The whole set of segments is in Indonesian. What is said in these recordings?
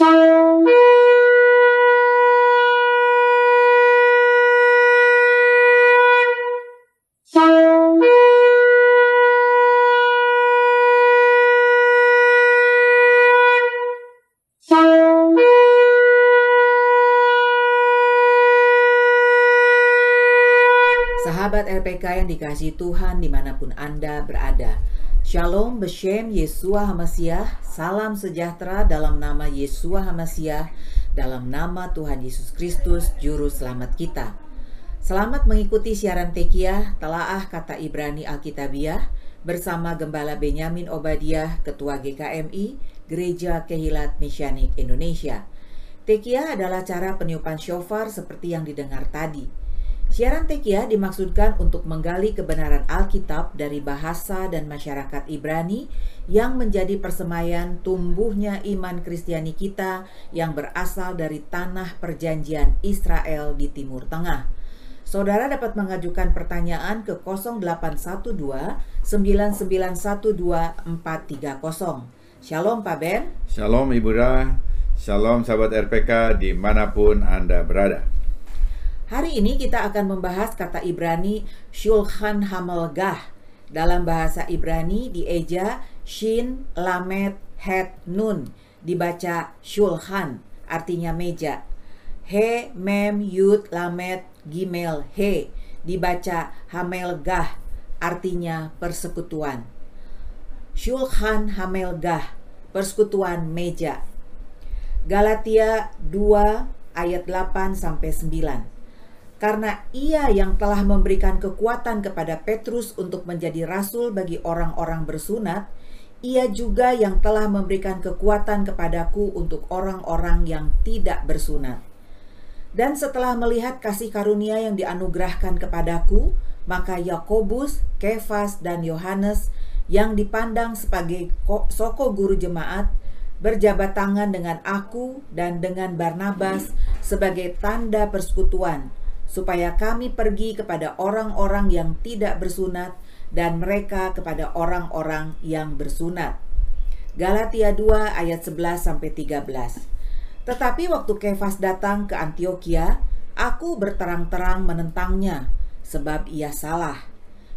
Sahabat RPK yang dikasih Tuhan di mana pun Anda berada. Shalom Beshem Yesua Hamasiah, salam sejahtera dalam nama Yesua Hamasiah, dalam nama Tuhan Yesus Kristus, Juru Selamat kita. Selamat mengikuti siaran Tekiah, telaah kata Ibrani Alkitabiah, bersama Gembala Benyamin Obadiah, Ketua GKMI, Gereja Kehilat Mesianik Indonesia. Tekiah adalah cara peniupan shofar seperti yang didengar tadi. Siaran Tekiah dimaksudkan untuk menggali kebenaran Alkitab dari bahasa dan masyarakat Ibrani yang menjadi persemaian tumbuhnya iman Kristiani kita yang berasal dari tanah perjanjian Israel di Timur Tengah. Saudara dapat mengajukan pertanyaan ke 0812 9912 430. Shalom Pak Ben. Shalom Ibu Ra, Shalom sahabat RPK di mana pun Anda berada. Hari ini kita akan membahas kata Ibrani Shulchan Hamelgah. Dalam bahasa Ibrani dieja Shin Lamet Het Nun, dibaca Shulchan, artinya meja. He Mem Yud Lamet Gimel He, dibaca Hamelgah, artinya persekutuan. Shulchan Hamelgah, persekutuan meja. Galatia 2 ayat 8 sampai 9 karena ia yang telah memberikan kekuatan kepada Petrus untuk menjadi rasul bagi orang-orang bersunat, ia juga yang telah memberikan kekuatan kepadaku untuk orang-orang yang tidak bersunat. Dan setelah melihat kasih karunia yang dianugerahkan kepadaku, maka Yakobus, Kefas, dan Yohanes yang dipandang sebagai soko guru jemaat berjabat tangan dengan aku dan dengan Barnabas sebagai tanda persekutuan supaya kami pergi kepada orang-orang yang tidak bersunat dan mereka kepada orang-orang yang bersunat. Galatia 2 ayat 11 sampai 13. Tetapi waktu Kefas datang ke Antioquia, aku berterang-terang menentangnya sebab ia salah.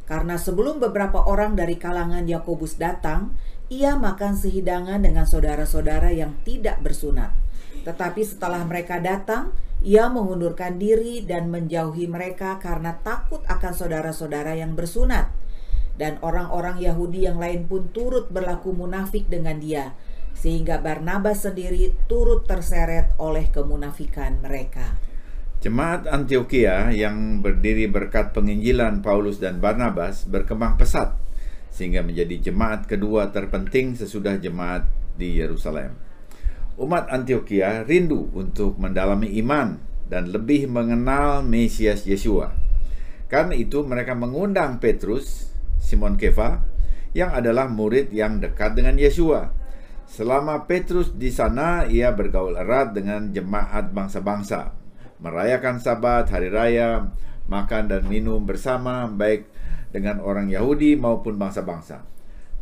Karena sebelum beberapa orang dari kalangan Yakobus datang, ia makan sehidangan dengan saudara-saudara yang tidak bersunat. Tetapi setelah mereka datang, ia mengundurkan diri dan menjauhi mereka karena takut akan saudara-saudara yang bersunat. Dan orang-orang Yahudi yang lain pun turut berlaku munafik dengan dia, sehingga Barnabas sendiri turut terseret oleh kemunafikan mereka. Jemaat Antioquia yang berdiri berkat penginjilan Paulus dan Barnabas berkembang pesat, sehingga menjadi jemaat kedua terpenting sesudah jemaat di Yerusalem. Umat Antioquia rindu untuk mendalami iman dan lebih mengenal Mesias Yesua. Karena itu mereka mengundang Petrus, Simon Kefa, yang adalah murid yang dekat dengan Yesua. Selama Petrus di sana, ia bergaul erat dengan jemaat bangsa-bangsa, merayakan sabat, hari raya, makan dan minum bersama, baik dengan orang Yahudi maupun bangsa-bangsa.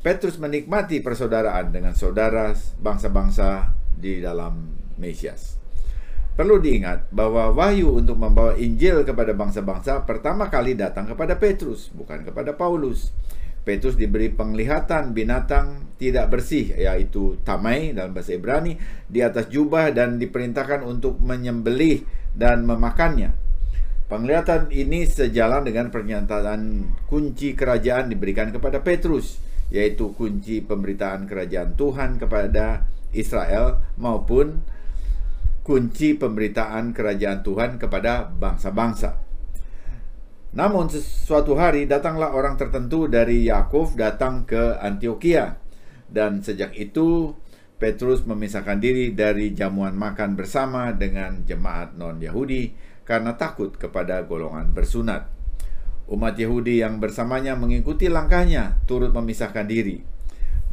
Petrus menikmati persaudaraan dengan saudara bangsa-bangsa di dalam Mesias. Perlu diingat bahwa wahyu untuk membawa Injil kepada bangsa-bangsa pertama kali datang kepada Petrus, bukan kepada Paulus. Petrus diberi penglihatan binatang tidak bersih, yaitu tamai dalam bahasa Ibrani, di atas jubah dan diperintahkan untuk menyembelih dan memakannya. Penglihatan ini sejalan dengan pernyataan kunci kerajaan diberikan kepada Petrus, yaitu kunci pemberitaan kerajaan Tuhan kepada Israel maupun kunci pemberitaan kerajaan Tuhan kepada bangsa-bangsa. Namun suatu hari datanglah orang tertentu dari Yakov datang ke Antioquia dan sejak itu Petrus memisahkan diri dari jamuan makan bersama dengan jemaat non-Yahudi karena takut kepada golongan bersunat. Umat Yahudi yang bersamanya mengikuti langkahnya turut memisahkan diri.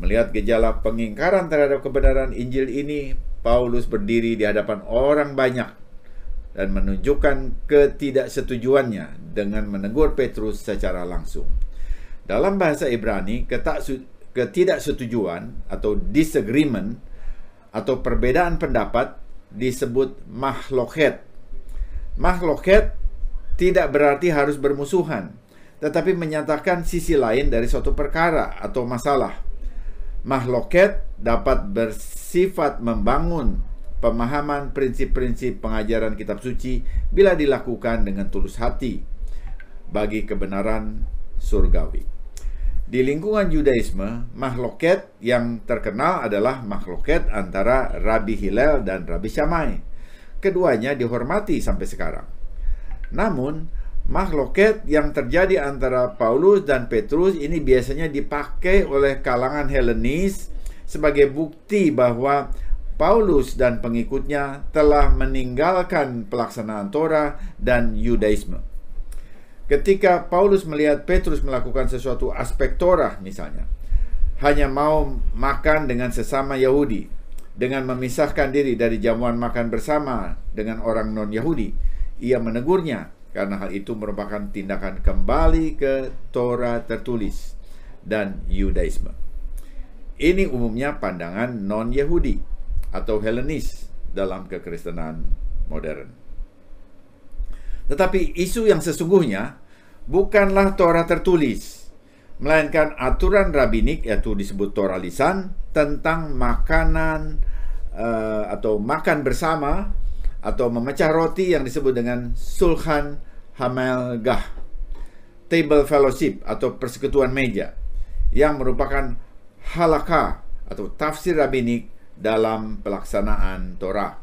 Melihat gejala pengingkaran terhadap kebenaran Injil ini, Paulus berdiri di hadapan orang banyak dan menunjukkan ketidaksetujuannya dengan menegur Petrus secara langsung. Dalam bahasa Ibrani, ketidaksetujuan atau disagreement atau perbedaan pendapat disebut mahloket. Mahloket tidak berarti harus bermusuhan, tetapi menyatakan sisi lain dari suatu perkara atau masalah. Mahloket dapat bersifat membangun pemahaman prinsip-prinsip pengajaran kitab suci bila dilakukan dengan tulus hati bagi kebenaran surgawi. Di lingkungan Judaisme, mahloket yang terkenal adalah mahloket antara Rabi Hillel dan Rabi Shammai. Keduanya dihormati sampai sekarang. Namun, mahloket yang terjadi antara Paulus dan Petrus ini biasanya dipakai oleh kalangan Helenis sebagai bukti bahwa Paulus dan pengikutnya telah meninggalkan pelaksanaan Torah dan Yudaisme. Ketika Paulus melihat Petrus melakukan sesuatu aspek Torah misalnya, hanya mau makan dengan sesama Yahudi, dengan memisahkan diri dari jamuan makan bersama dengan orang non-Yahudi, ia menegurnya karena hal itu merupakan tindakan kembali ke Torah tertulis dan Yudaisme. Ini umumnya pandangan non-Yahudi atau Helenis dalam kekristenan modern. Tetapi isu yang sesungguhnya bukanlah Torah tertulis, melainkan aturan rabinik yaitu disebut Torah lisan tentang makanan uh, atau makan bersama atau memecah roti yang disebut dengan sulhan hamelgah, table fellowship atau persekutuan meja yang merupakan halakha atau tafsir rabinik dalam pelaksanaan Torah.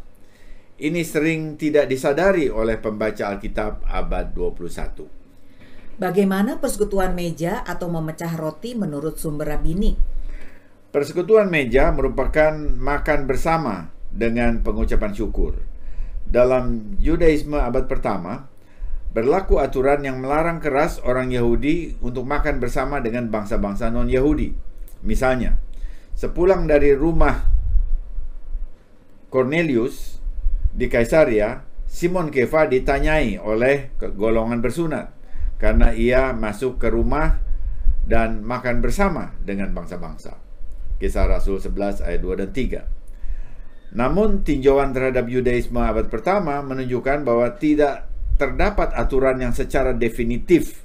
Ini sering tidak disadari oleh pembaca Alkitab abad 21. Bagaimana persekutuan meja atau memecah roti menurut sumber rabini? Persekutuan meja merupakan makan bersama dengan pengucapan syukur. Dalam Judaisme abad pertama, berlaku aturan yang melarang keras orang Yahudi untuk makan bersama dengan bangsa-bangsa non-Yahudi. Misalnya, sepulang dari rumah Cornelius di Kaisaria, Simon Kefa ditanyai oleh golongan bersunat karena ia masuk ke rumah dan makan bersama dengan bangsa-bangsa. Kisah Rasul 11 ayat 2 dan 3. Namun tinjauan terhadap Yudaisme abad pertama menunjukkan bahwa tidak terdapat aturan yang secara definitif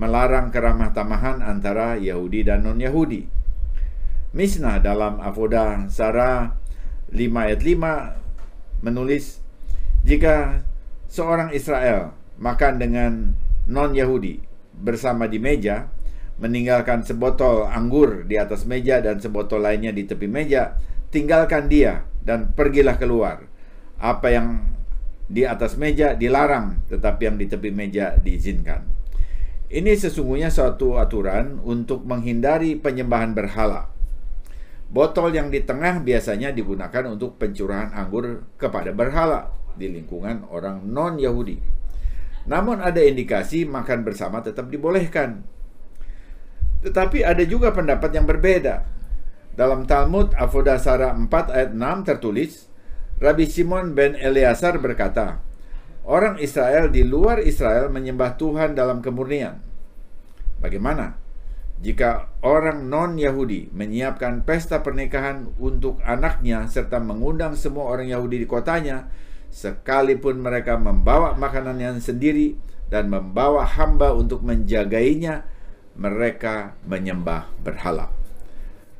melarang keramah tamahan antara Yahudi dan non-Yahudi. Misnah dalam Avoda Sarah 5 ayat 5 menulis jika seorang Israel makan dengan non-Yahudi bersama di meja, meninggalkan sebotol anggur di atas meja dan sebotol lainnya di tepi meja, tinggalkan dia dan pergilah keluar. Apa yang di atas meja dilarang, tetapi yang di tepi meja diizinkan. Ini sesungguhnya suatu aturan untuk menghindari penyembahan berhala. Botol yang di tengah biasanya digunakan untuk pencurahan anggur kepada berhala di lingkungan orang non-Yahudi. Namun ada indikasi makan bersama tetap dibolehkan. Tetapi ada juga pendapat yang berbeda. Dalam Talmud Avodasara 4 ayat 6 tertulis, Rabbi Simon ben Eleazar berkata, Orang Israel di luar Israel menyembah Tuhan dalam kemurnian. Bagaimana? Jika orang non-Yahudi menyiapkan pesta pernikahan untuk anaknya serta mengundang semua orang Yahudi di kotanya, sekalipun mereka membawa makanannya sendiri dan membawa hamba untuk menjagainya, mereka menyembah berhala.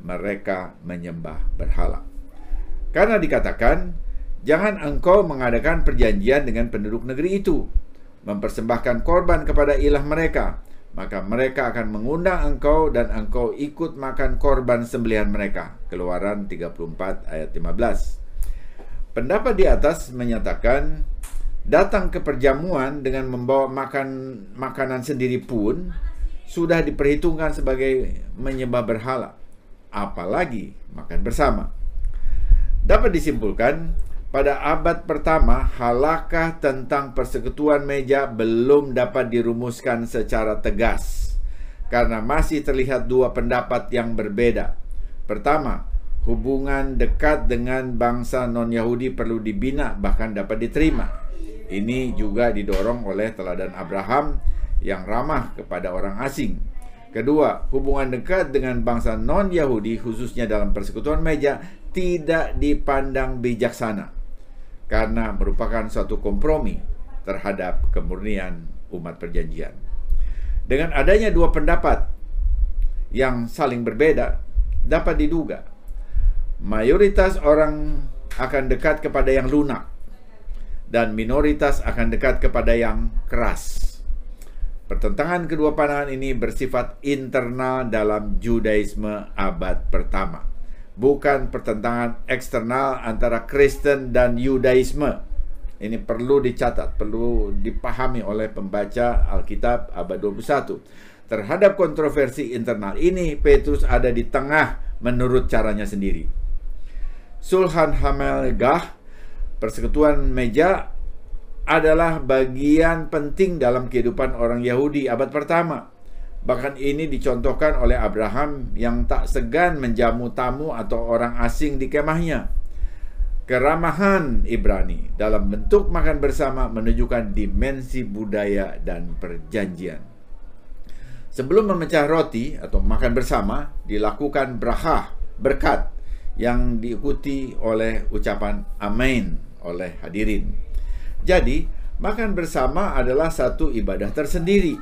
Mereka menyembah berhala. Karena dikatakan, jangan engkau mengadakan perjanjian dengan penduduk negeri itu, mempersembahkan korban kepada ilah mereka, maka mereka akan mengundang engkau dan engkau ikut makan korban sembelihan mereka. Keluaran 34 ayat 15. Pendapat di atas menyatakan datang ke perjamuan dengan membawa makan makanan sendiri pun sudah diperhitungkan sebagai menyembah berhala, apalagi makan bersama. Dapat disimpulkan, pada abad pertama, halakah tentang persekutuan meja belum dapat dirumuskan secara tegas karena masih terlihat dua pendapat yang berbeda. Pertama, hubungan dekat dengan bangsa non-Yahudi perlu dibina bahkan dapat diterima. Ini juga didorong oleh teladan Abraham yang ramah kepada orang asing. Kedua, hubungan dekat dengan bangsa non-Yahudi khususnya dalam persekutuan meja tidak dipandang bijaksana karena merupakan suatu kompromi terhadap kemurnian umat perjanjian. Dengan adanya dua pendapat yang saling berbeda, dapat diduga mayoritas orang akan dekat kepada yang lunak dan minoritas akan dekat kepada yang keras. Pertentangan kedua pandangan ini bersifat internal dalam Judaisme abad pertama, bukan pertentangan eksternal antara Kristen dan Yudaisme. Ini perlu dicatat, perlu dipahami oleh pembaca Alkitab abad 21. Terhadap kontroversi internal ini, Petrus ada di tengah menurut caranya sendiri. Sulhan Hamelgah, persekutuan meja adalah bagian penting dalam kehidupan orang Yahudi abad pertama. Bahkan ini dicontohkan oleh Abraham yang tak segan menjamu tamu atau orang asing di kemahnya. Keramahan Ibrani dalam bentuk makan bersama menunjukkan dimensi budaya dan perjanjian. Sebelum memecah roti atau makan bersama, dilakukan brahah, berkat, yang diikuti oleh ucapan amin oleh hadirin. Jadi, makan bersama adalah satu ibadah tersendiri.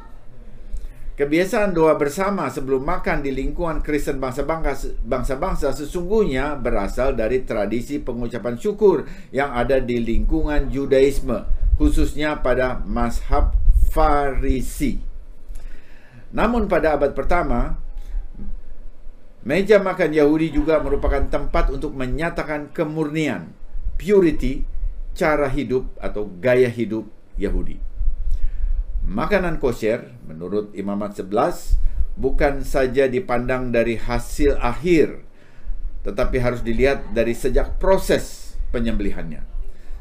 Kebiasaan doa bersama sebelum makan di lingkungan Kristen bangsa-bangsa sesungguhnya berasal dari tradisi pengucapan syukur yang ada di lingkungan Judaisme, khususnya pada mazhab Farisi. Namun pada abad pertama, meja makan Yahudi juga merupakan tempat untuk menyatakan kemurnian, purity, cara hidup atau gaya hidup Yahudi. Makanan kosher menurut Imamat 11 bukan saja dipandang dari hasil akhir tetapi harus dilihat dari sejak proses penyembelihannya.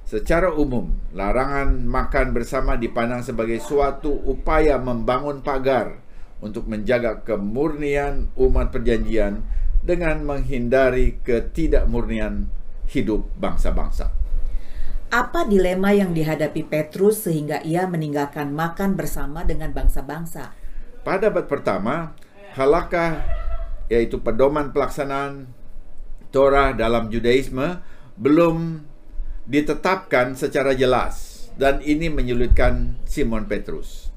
Secara umum, larangan makan bersama dipandang sebagai suatu upaya membangun pagar untuk menjaga kemurnian umat perjanjian dengan menghindari ketidakmurnian hidup bangsa-bangsa. Apa dilema yang dihadapi Petrus sehingga ia meninggalkan makan bersama dengan bangsa-bangsa? Pada abad pertama, halakah yaitu pedoman pelaksanaan Torah dalam Judaisme belum ditetapkan secara jelas dan ini menyulitkan Simon Petrus.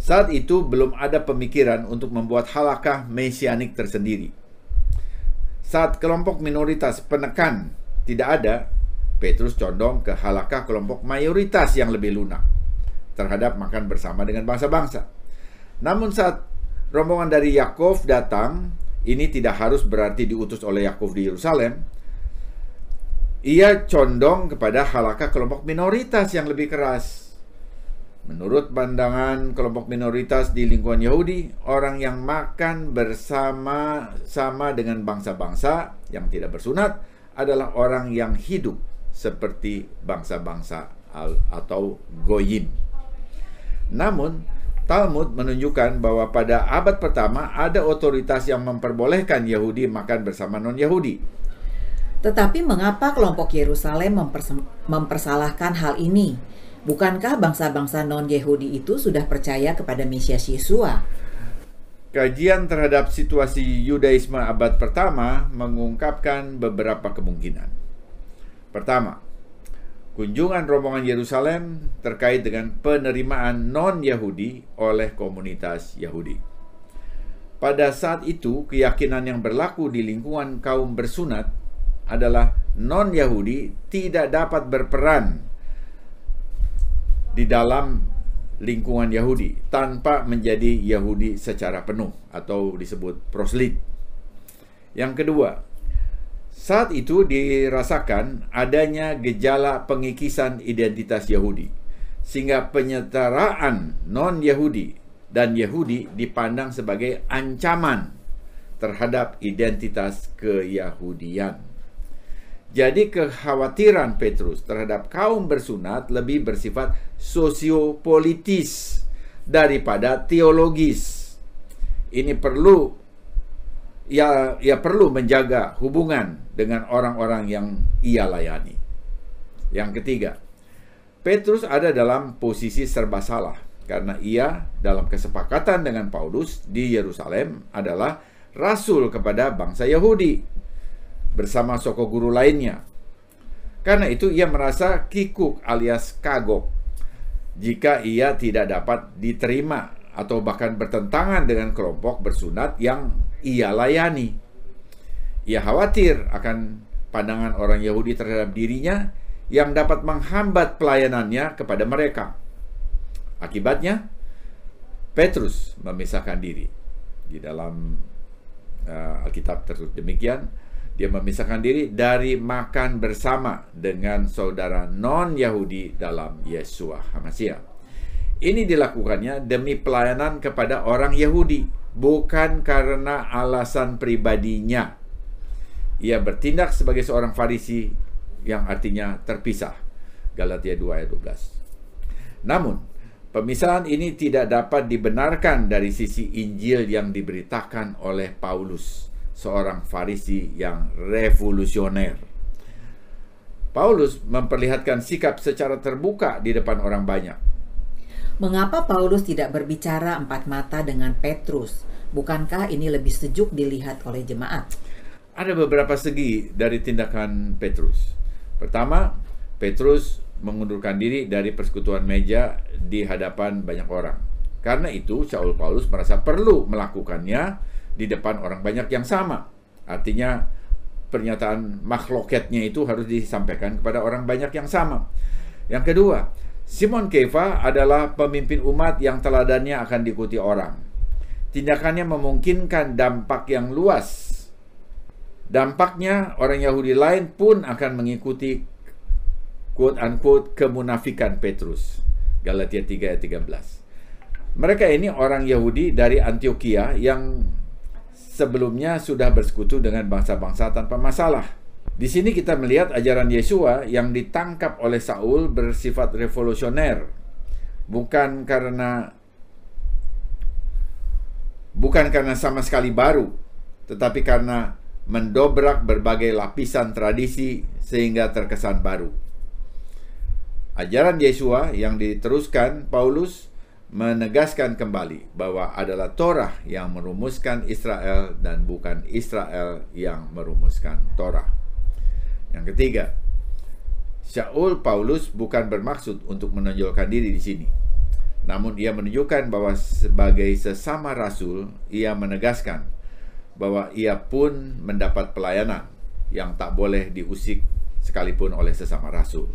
Saat itu belum ada pemikiran untuk membuat halakah mesianik tersendiri. Saat kelompok minoritas penekan tidak ada, Petrus condong ke halakah kelompok mayoritas yang lebih lunak terhadap makan bersama dengan bangsa-bangsa. Namun saat rombongan dari Yakov datang, ini tidak harus berarti diutus oleh Yakov di Yerusalem. Ia condong kepada halakah kelompok minoritas yang lebih keras. Menurut pandangan kelompok minoritas di lingkungan Yahudi, orang yang makan bersama sama dengan bangsa-bangsa yang tidak bersunat adalah orang yang hidup seperti bangsa-bangsa atau goyim. Namun, Talmud menunjukkan bahwa pada abad pertama ada otoritas yang memperbolehkan Yahudi makan bersama non-Yahudi. Tetapi mengapa kelompok Yerusalem mempersalahkan hal ini? Bukankah bangsa-bangsa non-Yahudi itu sudah percaya kepada Mesias Yesua? Kajian terhadap situasi Yudaisme abad pertama mengungkapkan beberapa kemungkinan. Pertama, kunjungan rombongan Yerusalem terkait dengan penerimaan non-Yahudi oleh komunitas Yahudi. Pada saat itu, keyakinan yang berlaku di lingkungan kaum bersunat adalah non-Yahudi tidak dapat berperan di dalam lingkungan Yahudi tanpa menjadi Yahudi secara penuh atau disebut proslit. Yang kedua, saat itu dirasakan adanya gejala pengikisan identitas Yahudi, sehingga penyetaraan non-Yahudi dan Yahudi dipandang sebagai ancaman terhadap identitas keyahudian. Jadi kekhawatiran Petrus terhadap kaum bersunat lebih bersifat sosiopolitis daripada teologis. Ini perlu ia ia perlu menjaga hubungan dengan orang-orang yang ia layani. Yang ketiga, Petrus ada dalam posisi serba salah karena ia dalam kesepakatan dengan Paulus di Yerusalem adalah rasul kepada bangsa Yahudi. bersama soko guru lainnya. Karena itu ia merasa kikuk alias kagok jika ia tidak dapat diterima atau bahkan bertentangan dengan kelompok bersunat yang ia layani. Ia khawatir akan pandangan orang Yahudi terhadap dirinya yang dapat menghambat pelayanannya kepada mereka. Akibatnya, Petrus memisahkan diri. Di dalam uh, Alkitab tertulis demikian, dia memisahkan diri dari makan bersama dengan saudara non-Yahudi dalam Yesua HaMashiach. Ini dilakukannya demi pelayanan kepada orang Yahudi, bukan karena alasan pribadinya. Ia bertindak sebagai seorang Farisi yang artinya terpisah. Galatia 2 ayat 12. Namun, pemisahan ini tidak dapat dibenarkan dari sisi Injil yang diberitakan oleh Paulus seorang Farisi yang revolusioner. Paulus memperlihatkan sikap secara terbuka di depan orang banyak. Mengapa Paulus tidak berbicara empat mata dengan Petrus? Bukankah ini lebih sejuk dilihat oleh jemaat? Ada beberapa segi dari tindakan Petrus. Pertama, Petrus mengundurkan diri dari persekutuan meja di hadapan banyak orang. Karena itu, Saul Paulus merasa perlu melakukannya di depan orang banyak yang sama. Artinya pernyataan makhluketnya itu harus disampaikan kepada orang banyak yang sama. Yang kedua, Simon Keva adalah pemimpin umat yang teladannya akan diikuti orang. Tindakannya memungkinkan dampak yang luas. Dampaknya orang Yahudi lain pun akan mengikuti quote unquote kemunafikan Petrus. Galatia 3 ayat 13. Mereka ini orang Yahudi dari Antioquia yang sebelumnya sudah bersekutu dengan bangsa-bangsa tanpa masalah. Di sini kita melihat ajaran Yesua yang ditangkap oleh Saul bersifat revolusioner, bukan karena bukan karena sama sekali baru, tetapi karena mendobrak berbagai lapisan tradisi sehingga terkesan baru. Ajaran Yesua yang diteruskan Paulus menegaskan kembali bahwa adalah Torah yang merumuskan Israel dan bukan Israel yang merumuskan Torah. Yang ketiga, Shaul Paulus bukan bermaksud untuk menonjolkan diri di sini. Namun ia menunjukkan bahwa sebagai sesama rasul, ia menegaskan bahwa ia pun mendapat pelayanan yang tak boleh diusik sekalipun oleh sesama rasul.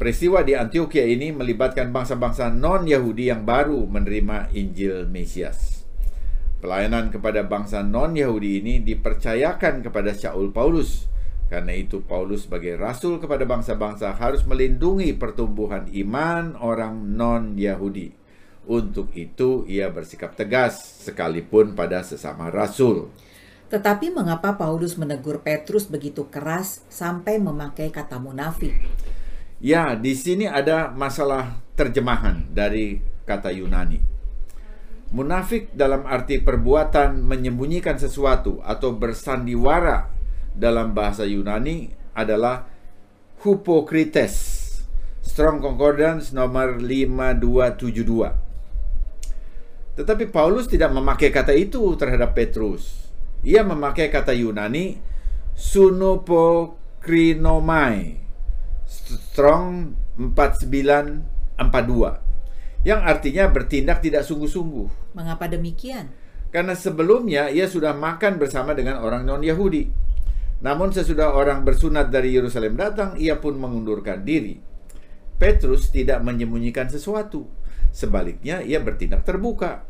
Peristiwa di Antioquia ini melibatkan bangsa-bangsa non-Yahudi yang baru menerima Injil Mesias. Pelayanan kepada bangsa non-Yahudi ini dipercayakan kepada Shaul Paulus. Karena itu Paulus sebagai rasul kepada bangsa-bangsa harus melindungi pertumbuhan iman orang non-Yahudi. Untuk itu ia bersikap tegas sekalipun pada sesama rasul. Tetapi mengapa Paulus menegur Petrus begitu keras sampai memakai kata munafik? Ya, di sini ada masalah terjemahan dari kata Yunani. Munafik dalam arti perbuatan menyembunyikan sesuatu atau bersandiwara dalam bahasa Yunani adalah hypokrites. Strong Concordance nomor 5272. Tetapi Paulus tidak memakai kata itu terhadap Petrus. Ia memakai kata Yunani sunopokrinomai Strong 4942 yang artinya bertindak tidak sungguh-sungguh. Mengapa demikian? Karena sebelumnya ia sudah makan bersama dengan orang non-Yahudi. Namun sesudah orang bersunat dari Yerusalem datang, ia pun mengundurkan diri. Petrus tidak menyembunyikan sesuatu. Sebaliknya, ia bertindak terbuka.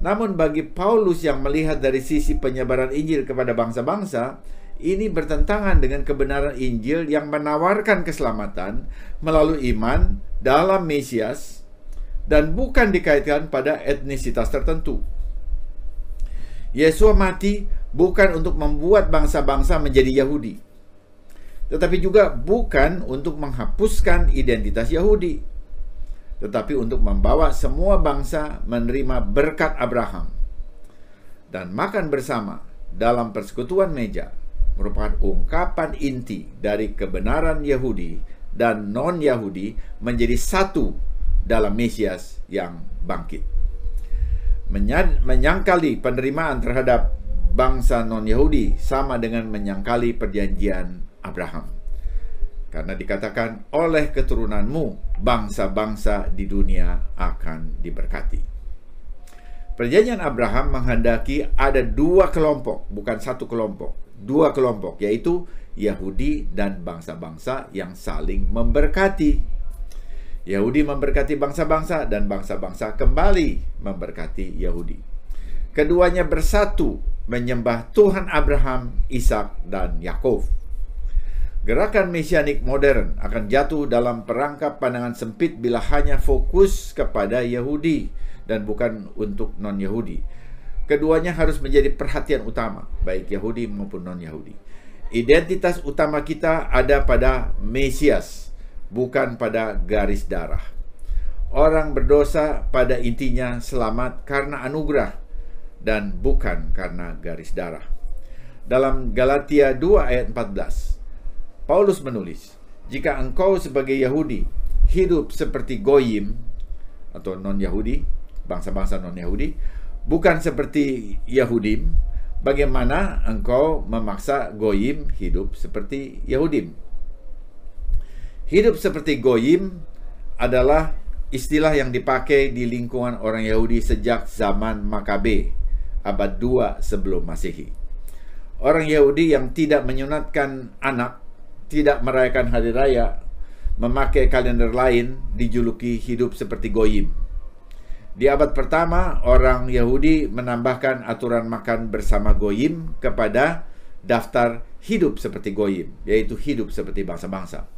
Namun bagi Paulus yang melihat dari sisi penyebaran Injil kepada bangsa-bangsa, ini bertentangan dengan kebenaran Injil yang menawarkan keselamatan melalui iman dalam Mesias dan bukan dikaitkan pada etnisitas tertentu. Yesus mati bukan untuk membuat bangsa-bangsa menjadi Yahudi, tetapi juga bukan untuk menghapuskan identitas Yahudi, tetapi untuk membawa semua bangsa menerima berkat Abraham. Dan makan bersama dalam persekutuan meja merupakan ungkapan inti dari kebenaran Yahudi dan non-Yahudi menjadi satu dalam Mesias yang bangkit. Menyangkali penerimaan terhadap bangsa non-Yahudi sama dengan menyangkali perjanjian Abraham. Karena dikatakan oleh keturunanmu bangsa-bangsa di dunia akan diberkati. Perjanjian Abraham menghendaki ada dua kelompok, bukan satu kelompok. Dua kelompok, yaitu Yahudi dan bangsa-bangsa yang saling memberkati. Yahudi memberkati bangsa-bangsa dan bangsa-bangsa kembali memberkati Yahudi. Keduanya bersatu menyembah Tuhan Abraham, Ishak, dan Yakov. Gerakan mesianik modern akan jatuh dalam perangkap pandangan sempit bila hanya fokus kepada Yahudi dan bukan untuk non-Yahudi. Keduanya harus menjadi perhatian utama, baik Yahudi maupun non-Yahudi. Identitas utama kita ada pada Mesias, bukan pada garis darah. Orang berdosa pada intinya selamat karena anugerah dan bukan karena garis darah. Dalam Galatia 2 ayat 14, Paulus menulis, "Jika engkau sebagai Yahudi hidup seperti goyim atau non-Yahudi, bangsa-bangsa non-Yahudi, bukan seperti Yahudim, bagaimana engkau memaksa goyim hidup seperti Yahudim? Hidup seperti goyim adalah istilah yang dipakai di lingkungan orang Yahudi sejak zaman Makabe, abad 2 sebelum Masehi. Orang Yahudi yang tidak menyunatkan anak, tidak merayakan hari raya, memakai kalender lain, dijuluki hidup seperti goyim. Di abad pertama, orang Yahudi menambahkan aturan makan bersama goyim kepada daftar hidup seperti goyim, yaitu hidup seperti bangsa-bangsa.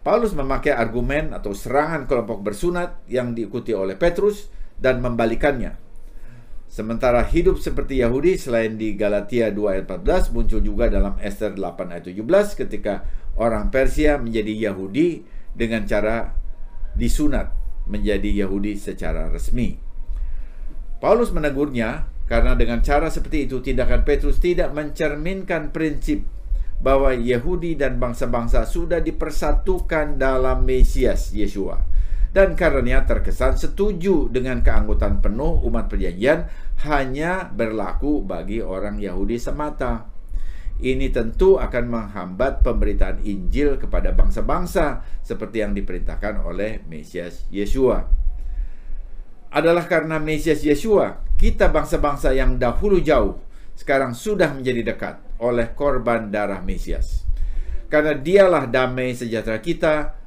Paulus memakai argumen atau serangan kelompok bersunat yang diikuti oleh Petrus dan membalikannya. Sementara hidup seperti Yahudi selain di Galatia 2 ayat 14 muncul juga dalam Esther 8 ayat 17 ketika orang Persia menjadi Yahudi dengan cara disunat menjadi Yahudi secara resmi. Paulus menegurnya karena dengan cara seperti itu tindakan Petrus tidak mencerminkan prinsip bahwa Yahudi dan bangsa-bangsa sudah dipersatukan dalam Mesias Yesua. Dan karenanya terkesan setuju dengan keanggotaan penuh umat perjanjian hanya berlaku bagi orang Yahudi semata. Ini tentu akan menghambat pemberitaan Injil kepada bangsa-bangsa seperti yang diperintahkan oleh Mesias Yesua. Adalah karena Mesias Yesua, kita bangsa-bangsa yang dahulu jauh sekarang sudah menjadi dekat oleh korban darah Mesias. Karena dialah damai sejahtera kita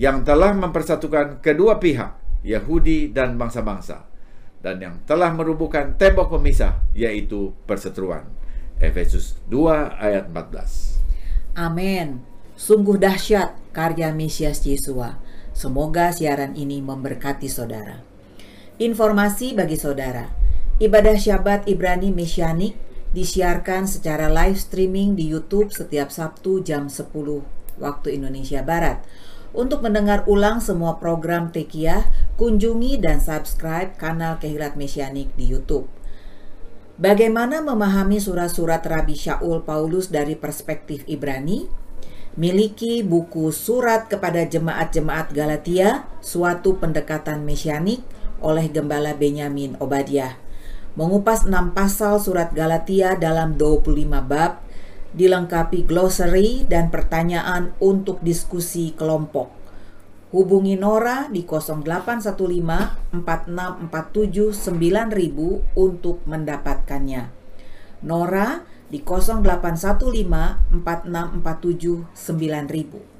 yang telah mempersatukan kedua pihak, Yahudi dan bangsa-bangsa, dan yang telah merubuhkan tembok pemisah, yaitu perseteruan. Efesus 2 ayat 14. Amin. Sungguh dahsyat karya Mesias Yesua. Semoga siaran ini memberkati saudara. Informasi bagi saudara. Ibadah Syabat Ibrani Mesianik disiarkan secara live streaming di YouTube setiap Sabtu jam 10 waktu Indonesia Barat. Untuk mendengar ulang semua program Tekiah, kunjungi dan subscribe kanal Kehilat Mesianik di YouTube. Bagaimana memahami surat-surat Rabi Shaul Paulus dari perspektif Ibrani? Miliki buku Surat kepada Jemaat-Jemaat Galatia, suatu pendekatan mesianik oleh Gembala Benyamin Obadiah. Mengupas enam pasal surat Galatia dalam 25 bab, dilengkapi glossary dan pertanyaan untuk diskusi kelompok. Hubungi Nora di 0815 4647 9000 untuk mendapatkannya. Nora di 0815 4647 9000.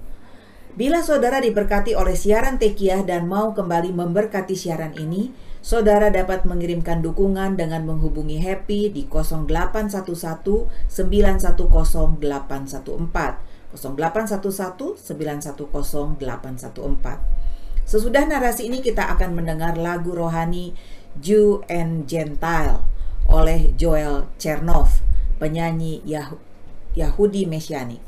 Bila saudara diberkati oleh siaran Tekiah dan mau kembali memberkati siaran ini, saudara dapat mengirimkan dukungan dengan menghubungi Happy di 0811 910 814 0811 910 814. Sesudah narasi ini kita akan mendengar lagu rohani Jew and Gentile oleh Joel Chernov, penyanyi Yah Yahudi Mesianik.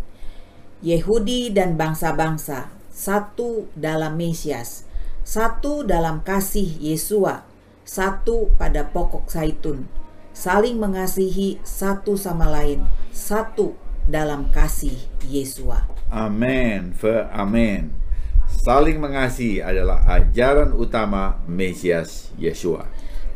Yehudi dan bangsa-bangsa satu dalam Mesias, satu dalam kasih Yesua, satu pada pokok zaitun, saling mengasihi satu sama lain, satu dalam kasih Yesua. Amin, for amin. Saling mengasihi adalah ajaran utama Mesias Yesua.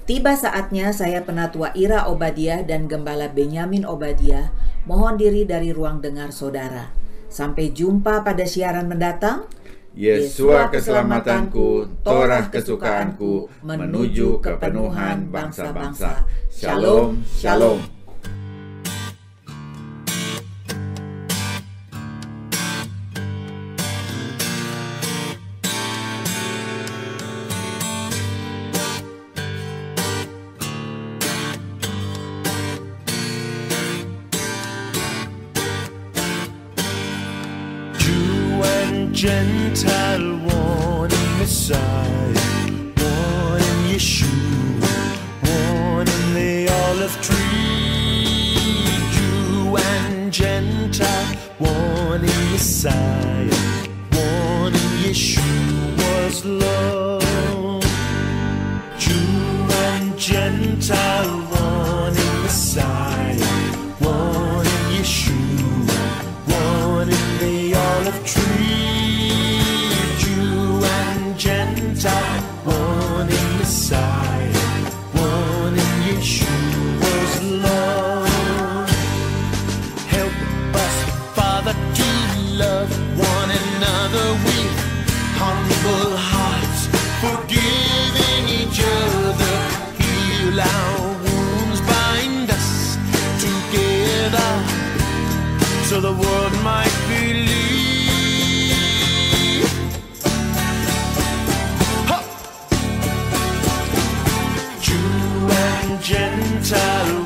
Tiba saatnya saya penatua Ira Obadiah dan gembala Benyamin Obadiah mohon diri dari ruang dengar saudara. Sampai jumpa pada siaran mendatang. Yesua keselamatanku, Torah kesukaanku, menuju kepenuhan bangsa-bangsa. Shalom, shalom. 人才 humble hearts, forgiving each other, heal our wounds, bind us together, so the world might believe. Jew and gentle.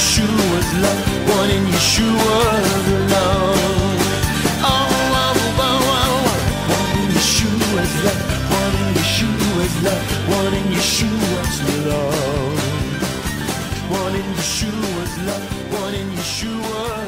Yeshua's love, one in Yeshua's love. Oh, oh, oh, oh, one in Yeshua's love, one in Yeshua's love, one in Yeshua's love. One in Yeshua's love, one in Yeshua's